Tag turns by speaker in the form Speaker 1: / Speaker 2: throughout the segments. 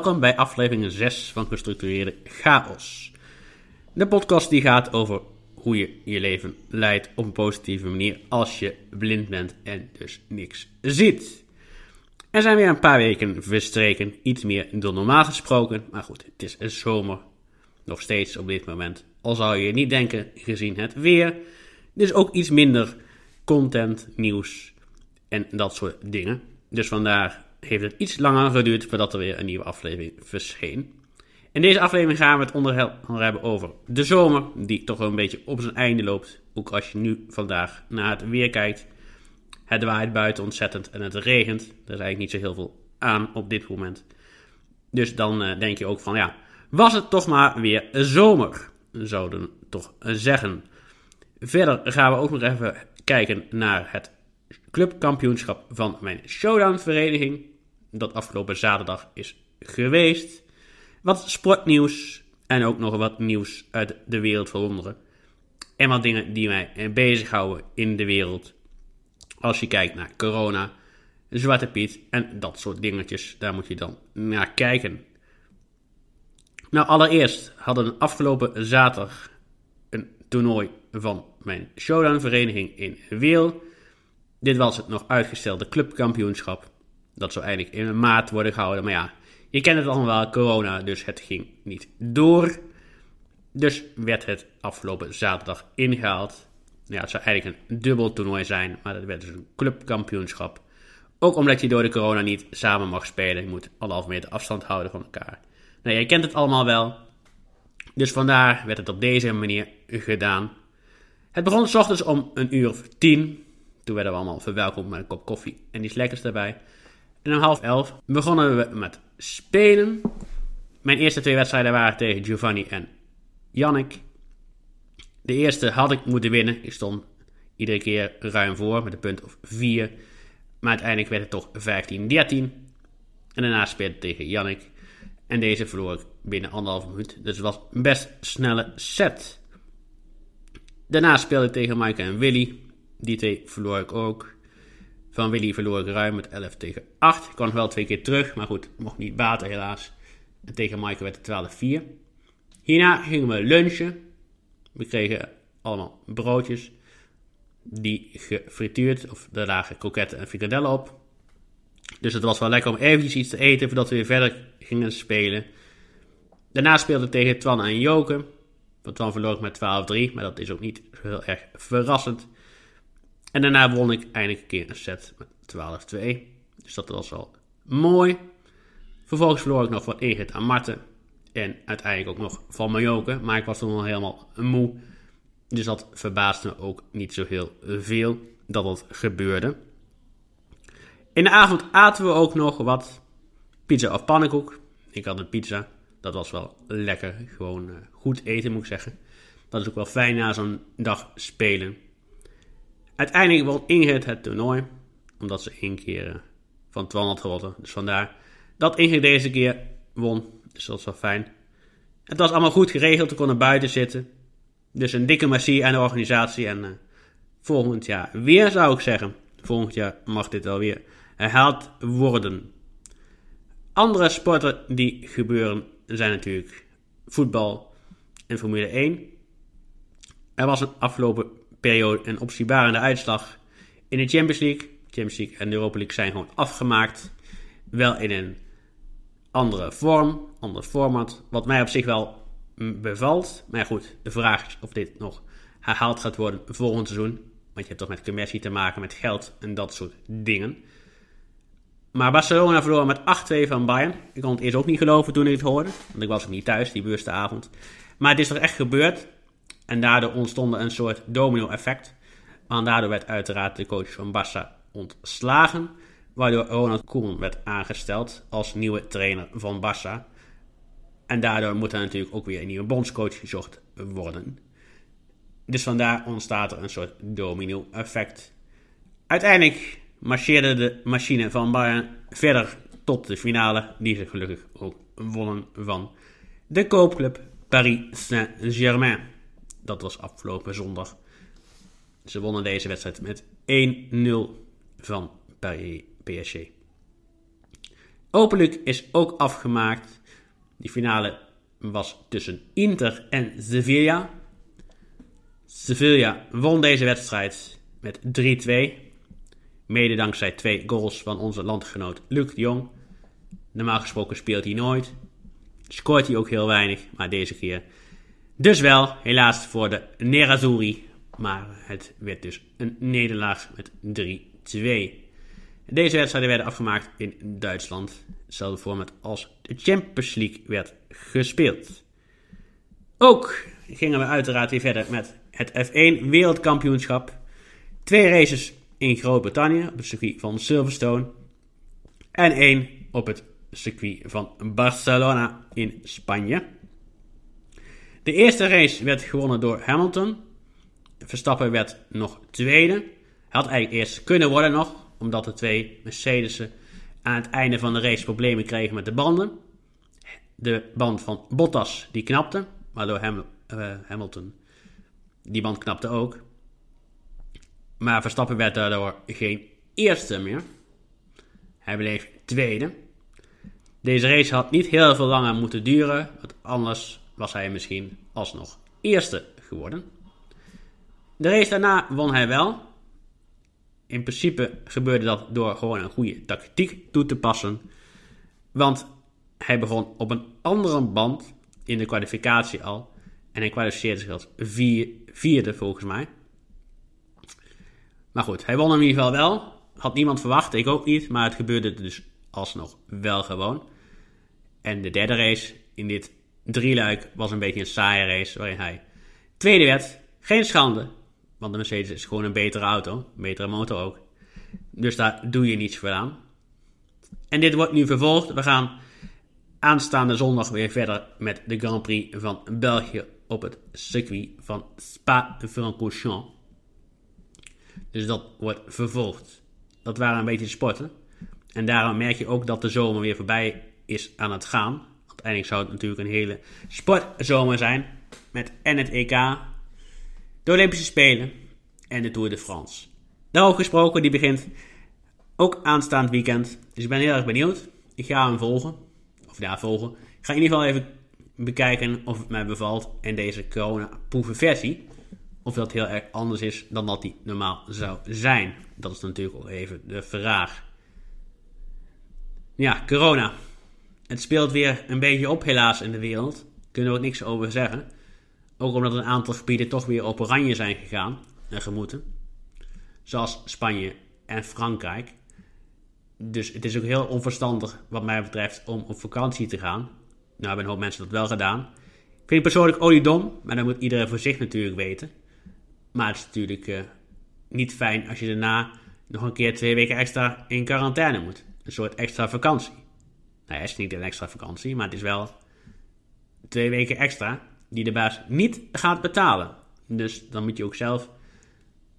Speaker 1: Welkom bij aflevering 6 van Gestructureerde Chaos. De podcast die gaat over hoe je je leven leidt op een positieve manier als je blind bent en dus niks ziet. Er zijn weer een paar weken verstreken, iets meer dan normaal gesproken, maar goed, het is zomer, nog steeds op dit moment. Al zou je niet denken, gezien het weer, dus ook iets minder content, nieuws en dat soort dingen. Dus vandaar heeft het iets langer geduurd voordat er weer een nieuwe aflevering verscheen. In deze aflevering gaan we het onder hebben over de zomer, die toch een beetje op zijn einde loopt. Ook als je nu vandaag naar het weer kijkt. Het waait buiten ontzettend en het regent. Er is eigenlijk niet zo heel veel aan op dit moment. Dus dan uh, denk je ook van ja, was het toch maar weer zomer, zouden we toch zeggen. Verder gaan we ook nog even kijken naar het clubkampioenschap van mijn showdown vereniging. Dat afgelopen zaterdag is geweest. Wat sportnieuws en ook nog wat nieuws uit de wereld van wonderen. En wat dingen die mij bezighouden in de wereld. Als je kijkt naar corona, Zwarte Piet en dat soort dingetjes, daar moet je dan naar kijken. Nou, allereerst hadden we afgelopen zaterdag een toernooi van mijn showdown vereniging in Weel. Dit was het nog uitgestelde clubkampioenschap. Dat zou eigenlijk in maart worden gehouden, maar ja, je kent het allemaal wel, corona, dus het ging niet door. Dus werd het afgelopen zaterdag ingehaald. Ja, het zou eigenlijk een dubbel toernooi zijn, maar dat werd dus een clubkampioenschap. Ook omdat je door de corona niet samen mag spelen. Je moet anderhalf meter afstand houden van elkaar. Nou, je kent het allemaal wel. Dus vandaar werd het op deze manier gedaan. Het begon s ochtends om een uur of tien. Toen werden we allemaal verwelkomd met een kop koffie en iets lekkers erbij. En om half elf begonnen we met spelen. Mijn eerste twee wedstrijden waren tegen Giovanni en Jannik. De eerste had ik moeten winnen. Ik stond iedere keer ruim voor met een punt of 4. Maar uiteindelijk werd het toch 15-13. En daarna speelde ik tegen Jannik. En deze verloor ik binnen anderhalf minuut. Dus het was een best snelle set. Daarna speelde ik tegen Maaike en Willy. Die twee verloor ik ook. Van Willy verloor ik ruim met 11 tegen 8. Ik kwam wel twee keer terug, maar goed, mocht niet baten helaas. En tegen Maaike werd het 12-4. Hierna gingen we lunchen. We kregen allemaal broodjes. Die gefrituurd, of daar lagen kroketten en frikadellen op. Dus het was wel lekker om eventjes iets te eten voordat we weer verder gingen spelen. Daarna speelde ik tegen Twan en Joken. Van Twan verloor ik met 12-3, maar dat is ook niet heel erg verrassend. En daarna won ik eindelijk een keer een set met 12-2. Dus dat was wel mooi. Vervolgens verloor ik nog van Ingrid aan Marten. En uiteindelijk ook nog van Majoke. Maar ik was toen al helemaal moe. Dus dat verbaasde me ook niet zo heel veel dat dat gebeurde. In de avond aten we ook nog wat pizza of pannenkoek. Ik had een pizza. Dat was wel lekker. Gewoon uh, goed eten moet ik zeggen. Dat is ook wel fijn na zo'n dag spelen. Uiteindelijk won Ingrid het toernooi. Omdat ze één keer uh, van Twan had gewonnen. Dus vandaar dat Ingrid deze keer won. Dus dat was wel fijn. Het was allemaal goed geregeld. We konden buiten zitten. Dus een dikke merci aan de organisatie. En uh, volgend jaar weer zou ik zeggen. Volgend jaar mag dit wel weer herhaald worden. Andere sporten die gebeuren zijn natuurlijk voetbal en Formule 1. Er was een afgelopen periode een opzienbarende uitslag in de Champions League. Champions League en de Europa League zijn gewoon afgemaakt. Wel in een andere vorm, ander format. Wat mij op zich wel bevalt. Maar goed, de vraag is of dit nog herhaald gaat worden volgend seizoen. Want je hebt toch met commercie te maken, met geld en dat soort dingen. Maar Barcelona verloor met 8-2 van Bayern. Ik kon het eerst ook niet geloven toen ik het hoorde. Want ik was ook niet thuis die bewuste avond. Maar het is toch echt gebeurd. En daardoor ontstond een soort domino-effect. Want daardoor werd uiteraard de coach van Barça ontslagen. Waardoor Ronald Koeman werd aangesteld als nieuwe trainer van Barça. En daardoor moet er natuurlijk ook weer een nieuwe bondscoach gezocht worden. Dus vandaar ontstaat er een soort domino-effect. Uiteindelijk marcheerde de machine van Bayern verder tot de finale, die ze gelukkig ook wonnen van de koopclub Paris Saint-Germain. Dat was afgelopen zondag. Ze wonnen deze wedstrijd met 1-0 van PSG. Openlijk is ook afgemaakt. Die finale was tussen Inter en Sevilla. Sevilla won deze wedstrijd met 3-2. Mede dankzij twee goals van onze landgenoot Luc de Jong. Normaal gesproken speelt hij nooit. Scoort hij ook heel weinig, maar deze keer dus wel. Helaas voor de Nerazzurri. Maar het werd dus een nederlaag met 3-2. Deze wedstrijden werden afgemaakt in Duitsland. Hetzelfde format als de Champions League werd gespeeld. Ook gingen we uiteraard weer verder met het F1 Wereldkampioenschap. Twee races in Groot-Brittannië op het circuit van Silverstone. En één op het circuit van Barcelona in Spanje. De eerste race werd gewonnen door Hamilton. Verstappen werd nog tweede. Had eigenlijk eerst kunnen worden nog, omdat de twee Mercedes'en aan het einde van de race problemen kregen met de banden. De band van Bottas die knapte, waardoor uh, Hamilton die band knapte ook. Maar Verstappen werd daardoor geen eerste meer. Hij bleef tweede. Deze race had niet heel veel langer moeten duren, want anders was hij misschien alsnog eerste geworden. De race daarna won hij wel. In principe gebeurde dat door gewoon een goede tactiek toe te passen. Want hij begon op een andere band in de kwalificatie al. En hij kwalificeerde zich als vier, vierde volgens mij. Maar goed, hij won in ieder geval wel. Had niemand verwacht, ik ook niet. Maar het gebeurde dus alsnog wel gewoon. En de derde race in dit drieluik was een beetje een saaie race. Waarin hij tweede werd. Geen schande. Want de Mercedes is gewoon een betere auto. Betere motor ook. Dus daar doe je niets voor aan. En dit wordt nu vervolgd. We gaan aanstaande zondag weer verder met de Grand Prix van België op het circuit van Spa-Francorchamps. Dus dat wordt vervolgd. Dat waren een beetje sporten. En daarom merk je ook dat de zomer weer voorbij is aan het gaan. Uiteindelijk zou het natuurlijk een hele sportzomer zijn. Met en het EK, de Olympische Spelen en de Tour de France. Daarover gesproken, die begint ook aanstaand weekend. Dus ik ben heel erg benieuwd. Ik ga hem volgen. Of ja, volgen. Ik ga in ieder geval even bekijken of het mij bevalt in deze corona-proevenversie. Of dat heel erg anders is dan dat die normaal zou zijn. Dat is natuurlijk ook even de vraag. Ja, corona. Het speelt weer een beetje op helaas in de wereld. Kunnen we ook niks over zeggen. Ook omdat een aantal gebieden toch weer op oranje zijn gegaan en gemoeten. Zoals Spanje en Frankrijk. Dus het is ook heel onverstandig, wat mij betreft, om op vakantie te gaan. Nou hebben een hoop mensen dat wel gedaan. Ik vind het persoonlijk oliedom, maar dat moet iedereen voor zich natuurlijk weten. Maar het is natuurlijk uh, niet fijn als je daarna nog een keer twee weken extra in quarantaine moet. Een soort extra vakantie. Nou, het is niet een extra vakantie, maar het is wel twee weken extra die de baas niet gaat betalen. Dus dan moet je ook zelf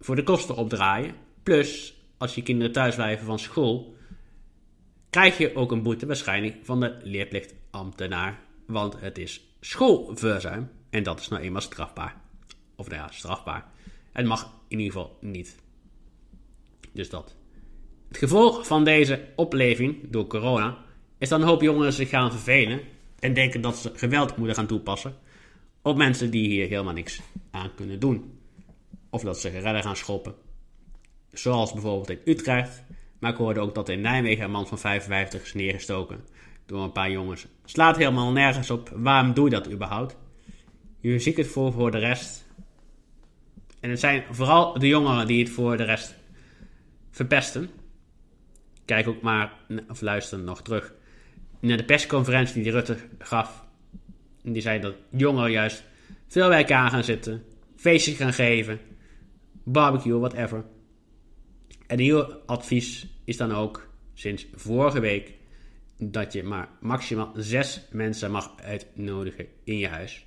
Speaker 1: voor de kosten opdraaien. Plus, als je kinderen thuis blijven van school, krijg je ook een boete waarschijnlijk van de leerplichtambtenaar. Want het is schoolverzuim en dat is nou eenmaal strafbaar. Of nou ja, strafbaar. Het mag in ieder geval niet. Dus dat. Het gevolg van deze opleving door corona is dat een hoop jongeren zich gaan vervelen en denken dat ze geweld moeten gaan toepassen op mensen die hier helemaal niks aan kunnen doen. Of dat ze redden gaan schoppen. Zoals bijvoorbeeld in Utrecht. Maar ik hoorde ook dat in Nijmegen een man van 55 is neergestoken door een paar jongens. Slaat helemaal nergens op. Waarom doe je dat überhaupt? Je ziet het voor de rest. En het zijn vooral de jongeren die het voor de rest verpesten. Kijk ook maar, of luister nog terug naar de persconferentie die Rutte gaf. Die zei dat jongeren juist veel bij elkaar gaan zitten, feestjes gaan geven, barbecue, whatever. En nieuw advies is dan ook sinds vorige week dat je maar maximaal zes mensen mag uitnodigen in je huis.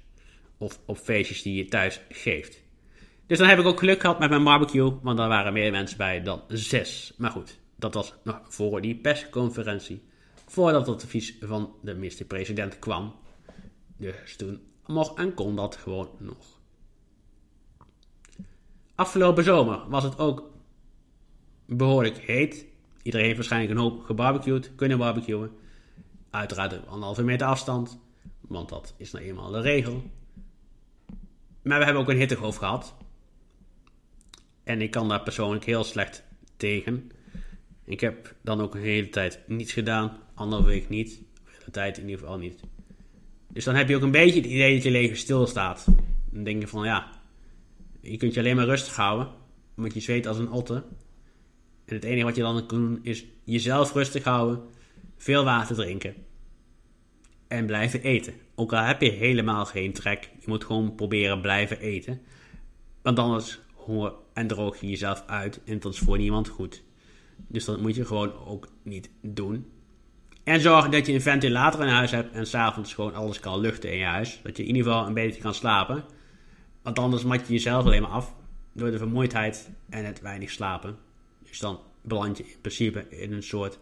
Speaker 1: Of op feestjes die je thuis geeft. Dus dan heb ik ook geluk gehad met mijn barbecue, want er waren meer mensen bij dan zes. Maar goed, dat was nog voor die persconferentie. Voordat het advies van de minister-president kwam. Dus toen mocht en kon dat gewoon nog. Afgelopen zomer was het ook behoorlijk heet. Iedereen heeft waarschijnlijk een hoop gebarbecued, kunnen barbecuen. Uiteraard op anderhalve meter afstand, want dat is nou eenmaal de regel. Maar we hebben ook een hittegolf gehad. En ik kan daar persoonlijk heel slecht tegen. Ik heb dan ook een hele tijd niets gedaan, andere week niet, de tijd in ieder geval niet. Dus dan heb je ook een beetje het idee dat je leven stilstaat. Dan denk je van ja, je kunt je alleen maar rustig houden, want je zweet als een otter. En het enige wat je dan kan doen is jezelf rustig houden, veel water drinken en blijven eten. Ook al heb je helemaal geen trek, je moet gewoon proberen blijven eten. Want anders honger en droog je jezelf uit en dat is voor niemand goed. Dus dat moet je gewoon ook niet doen. En zorg dat je een ventilator in huis hebt en s'avonds gewoon alles kan luchten in je huis. Dat je in ieder geval een beetje kan slapen. Want anders mat je jezelf alleen maar af door de vermoeidheid en het weinig slapen. Dus dan beland je in principe in een soort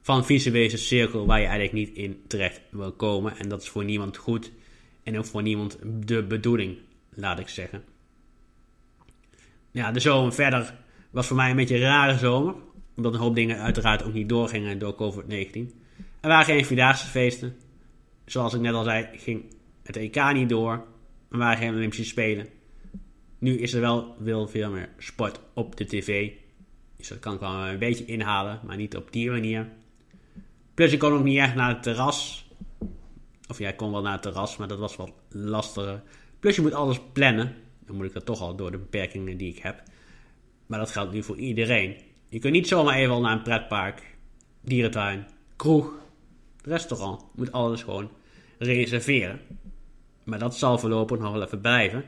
Speaker 1: van visuele cirkel waar je eigenlijk niet in terecht wil komen. En dat is voor niemand goed en ook voor niemand de bedoeling, laat ik zeggen. Ja, de zomer verder was voor mij een beetje een rare zomer. Omdat een hoop dingen uiteraard ook niet doorgingen door COVID-19. Er waren geen Vierdaagse feesten. Zoals ik net al zei, ging het EK niet door. Er waren geen Olympische Spelen. Nu is er wel veel, veel meer sport op de tv. Dus dat kan ik wel een beetje inhalen, maar niet op die manier. Plus ik kon ook niet echt naar het terras. Of ja, kon wel naar het terras, maar dat was wat lastiger. Plus je moet alles plannen. Dan moet ik dat toch al door de beperkingen die ik heb. Maar dat geldt nu voor iedereen. Je kunt niet zomaar even naar een pretpark, dierentuin, kroeg, restaurant. Moet alles gewoon reserveren. Maar dat zal voorlopig nog wel even blijven.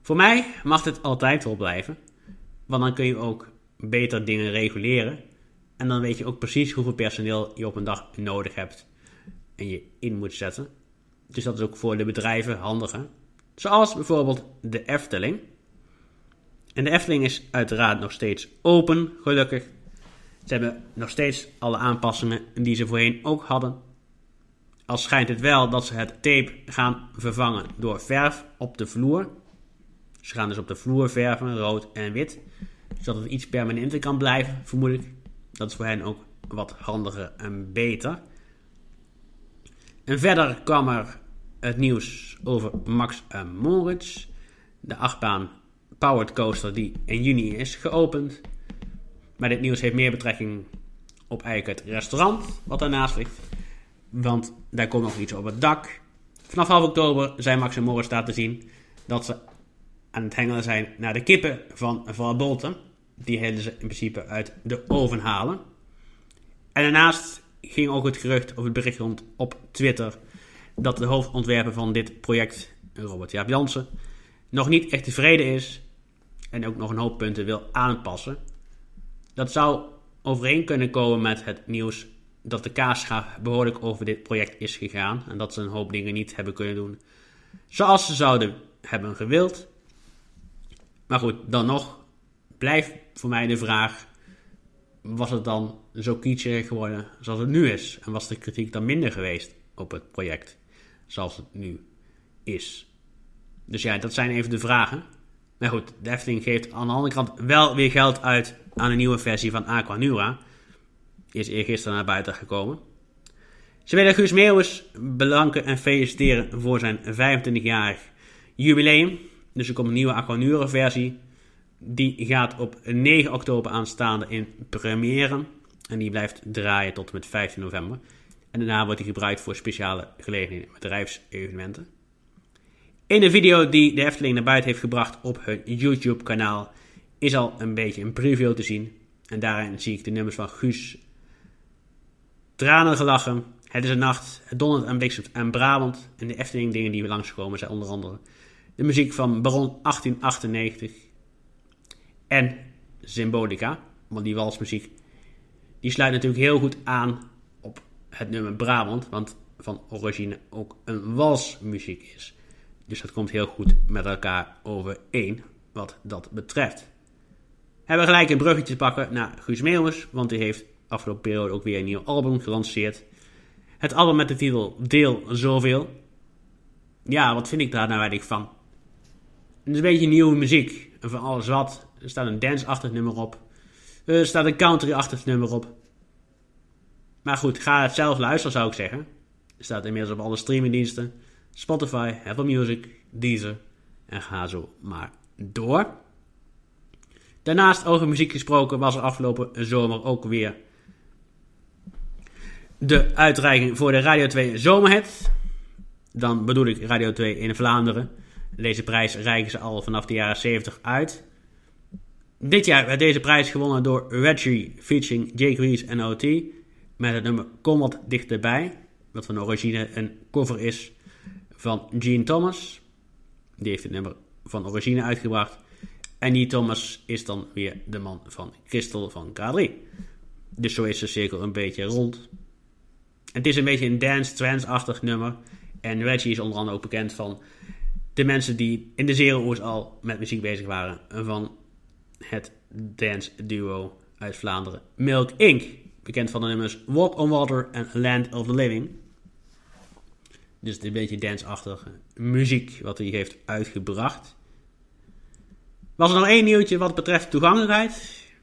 Speaker 1: Voor mij mag het altijd wel blijven. Want dan kun je ook beter dingen reguleren. En dan weet je ook precies hoeveel personeel je op een dag nodig hebt en je in moet zetten. Dus dat is ook voor de bedrijven handiger. Zoals bijvoorbeeld de Efteling. En de Efteling is uiteraard nog steeds open, gelukkig. Ze hebben nog steeds alle aanpassingen die ze voorheen ook hadden. Al schijnt het wel dat ze het tape gaan vervangen door verf op de vloer. Ze gaan dus op de vloer verven, rood en wit. Zodat het iets permanenter kan blijven, vermoedelijk. Dat is voor hen ook wat handiger en beter. En verder kwam er het nieuws over Max en Moritz. De achtbaan Powered Coaster die in juni is geopend. Maar dit nieuws heeft meer betrekking op eigenlijk het restaurant wat daarnaast ligt. Want daar komt nog iets op het dak. Vanaf half oktober zijn Max en Moritz te zien dat ze aan het hengelen zijn naar de kippen van Van Bolten. Die willen ze in principe uit de oven halen. En daarnaast ging ook het gerucht of het bericht rond op Twitter dat de hoofdontwerper van dit project, Robert Jaap Jansen, nog niet echt tevreden is en ook nog een hoop punten wil aanpassen. Dat zou overeen kunnen komen met het nieuws dat de kaasgaaf behoorlijk over dit project is gegaan en dat ze een hoop dingen niet hebben kunnen doen zoals ze zouden hebben gewild. Maar goed, dan nog blijft voor mij de vraag: was het dan zo kitscherig geworden zoals het nu is? En was de kritiek dan minder geweest op het project zoals het nu is? Dus ja, dat zijn even de vragen. Maar goed, de geeft aan de andere kant wel weer geld uit aan een nieuwe versie van Aquanura. Die is eergisteren naar buiten gekomen. Ze willen Guus Meeuwis bedanken en feliciteren voor zijn 25-jarig jubileum. Dus er komt een nieuwe Aquanura versie. Die gaat op 9 oktober aanstaande in première. En die blijft draaien tot en met 15 november. En daarna wordt die gebruikt voor speciale gelegenheden, bedrijfsevenementen. In de video die de Efteling naar buiten heeft gebracht op hun YouTube kanaal is al een beetje een preview te zien. En daarin zie ik de nummers van Guus. Tranen gelachen. Het is een nacht. Het en bliksemt en Brabant. En de Efteling dingen die we langskomen zijn onder andere de muziek van Baron 1898. En Symbolica. Want die walsmuziek die sluit natuurlijk heel goed aan op het nummer Brabant. Want van origine ook een walsmuziek is. Dus dat komt heel goed met elkaar overeen wat dat betreft. Hebben we gelijk een bruggetje pakken naar Guus Meeuwers, want die heeft afgelopen periode ook weer een nieuw album gelanceerd. Het album met de titel Deel Zoveel. Ja, wat vind ik daar nou eigenlijk van? Het is een beetje nieuwe muziek. En van alles wat. Er staat een dance-achtig nummer op. Er staat een country-achtig nummer op. Maar goed, ga het zelf luisteren zou ik zeggen. Staat inmiddels op alle streamingdiensten. Spotify, Apple Music, Deezer en ga zo maar door. Daarnaast over muziek gesproken was er afgelopen zomer ook weer de uitreiking voor de Radio 2 Zomerhit. Dan bedoel ik Radio 2 in Vlaanderen. Deze prijs reiken ze al vanaf de jaren 70 uit. Dit jaar werd deze prijs gewonnen door Reggie featuring Jake Reese en OT. Met het nummer Kom wat dichterbij. Wat van origine een cover is van Gene Thomas. Die heeft het nummer van origine uitgebracht. En die Thomas is dan weer de man van Crystal van K3. Dus zo is de cirkel een beetje rond. Het is een beetje een dance trance-achtig nummer. En Reggie is onder andere ook bekend van de mensen die in de zero's al met muziek bezig waren. Van het dance duo uit Vlaanderen, Milk Inc. Bekend van de nummers Walk on Water en Land of the Living. Dus een beetje dance-achtige muziek wat hij heeft uitgebracht. Was er nog één nieuwtje wat betreft toegankelijkheid?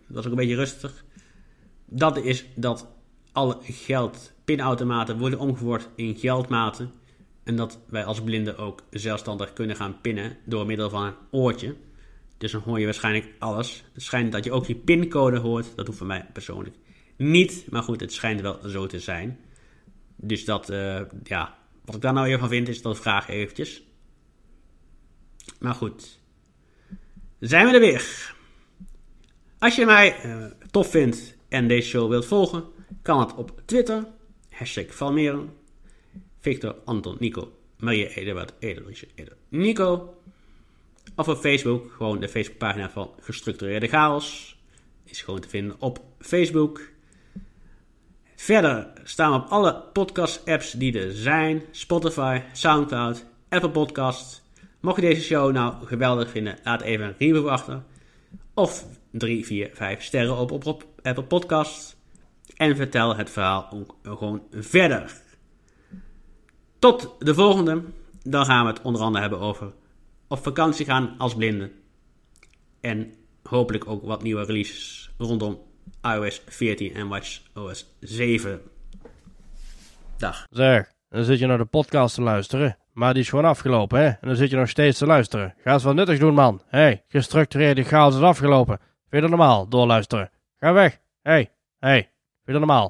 Speaker 1: Dat was ook een beetje rustig. Dat is dat alle geld pinautomaten worden omgevormd in geldmaten. En dat wij als blinden ook zelfstandig kunnen gaan pinnen door middel van een oortje. Dus dan hoor je waarschijnlijk alles. Het schijnt dat je ook je pincode hoort. Dat hoeft voor mij persoonlijk niet. Maar goed, het schijnt wel zo te zijn. Dus dat, uh, ja, wat ik daar nou weer van vind, is dat vraag eventjes. Maar goed, zijn we er weer. Als je mij uh, tof vindt en deze show wilt volgen, kan het op Twitter. Hashtag Valmeren. Victor, Anton, Nico, Maria, Eduard, Ederliesje, Eder, Nico. Of op Facebook, gewoon de Facebookpagina van Gestructureerde Chaos. Is gewoon te vinden op Facebook. Verder staan we op alle podcast-apps die er zijn: Spotify, Soundcloud, Apple Podcasts. Mocht je deze show nou geweldig vinden, laat even een review achter. Of 3, 4, 5 sterren op, op, op Apple Podcasts. En vertel het verhaal gewoon verder. Tot de volgende. Dan gaan we het onder andere hebben over op vakantie gaan als blinden. En hopelijk ook wat nieuwe releases rondom iOS 14 en WatchOS 7. Dag.
Speaker 2: Zeg, dan zit je naar de podcast te luisteren. Maar die is gewoon afgelopen, hè? En dan zit je nog steeds te luisteren. Ga eens wat nuttigs doen, man. Hé, hey, gestructureerde chaos is afgelopen. Vind je dat normaal, doorluisteren? Ga weg. Hé, hey, hé, hey, vind je dat normaal?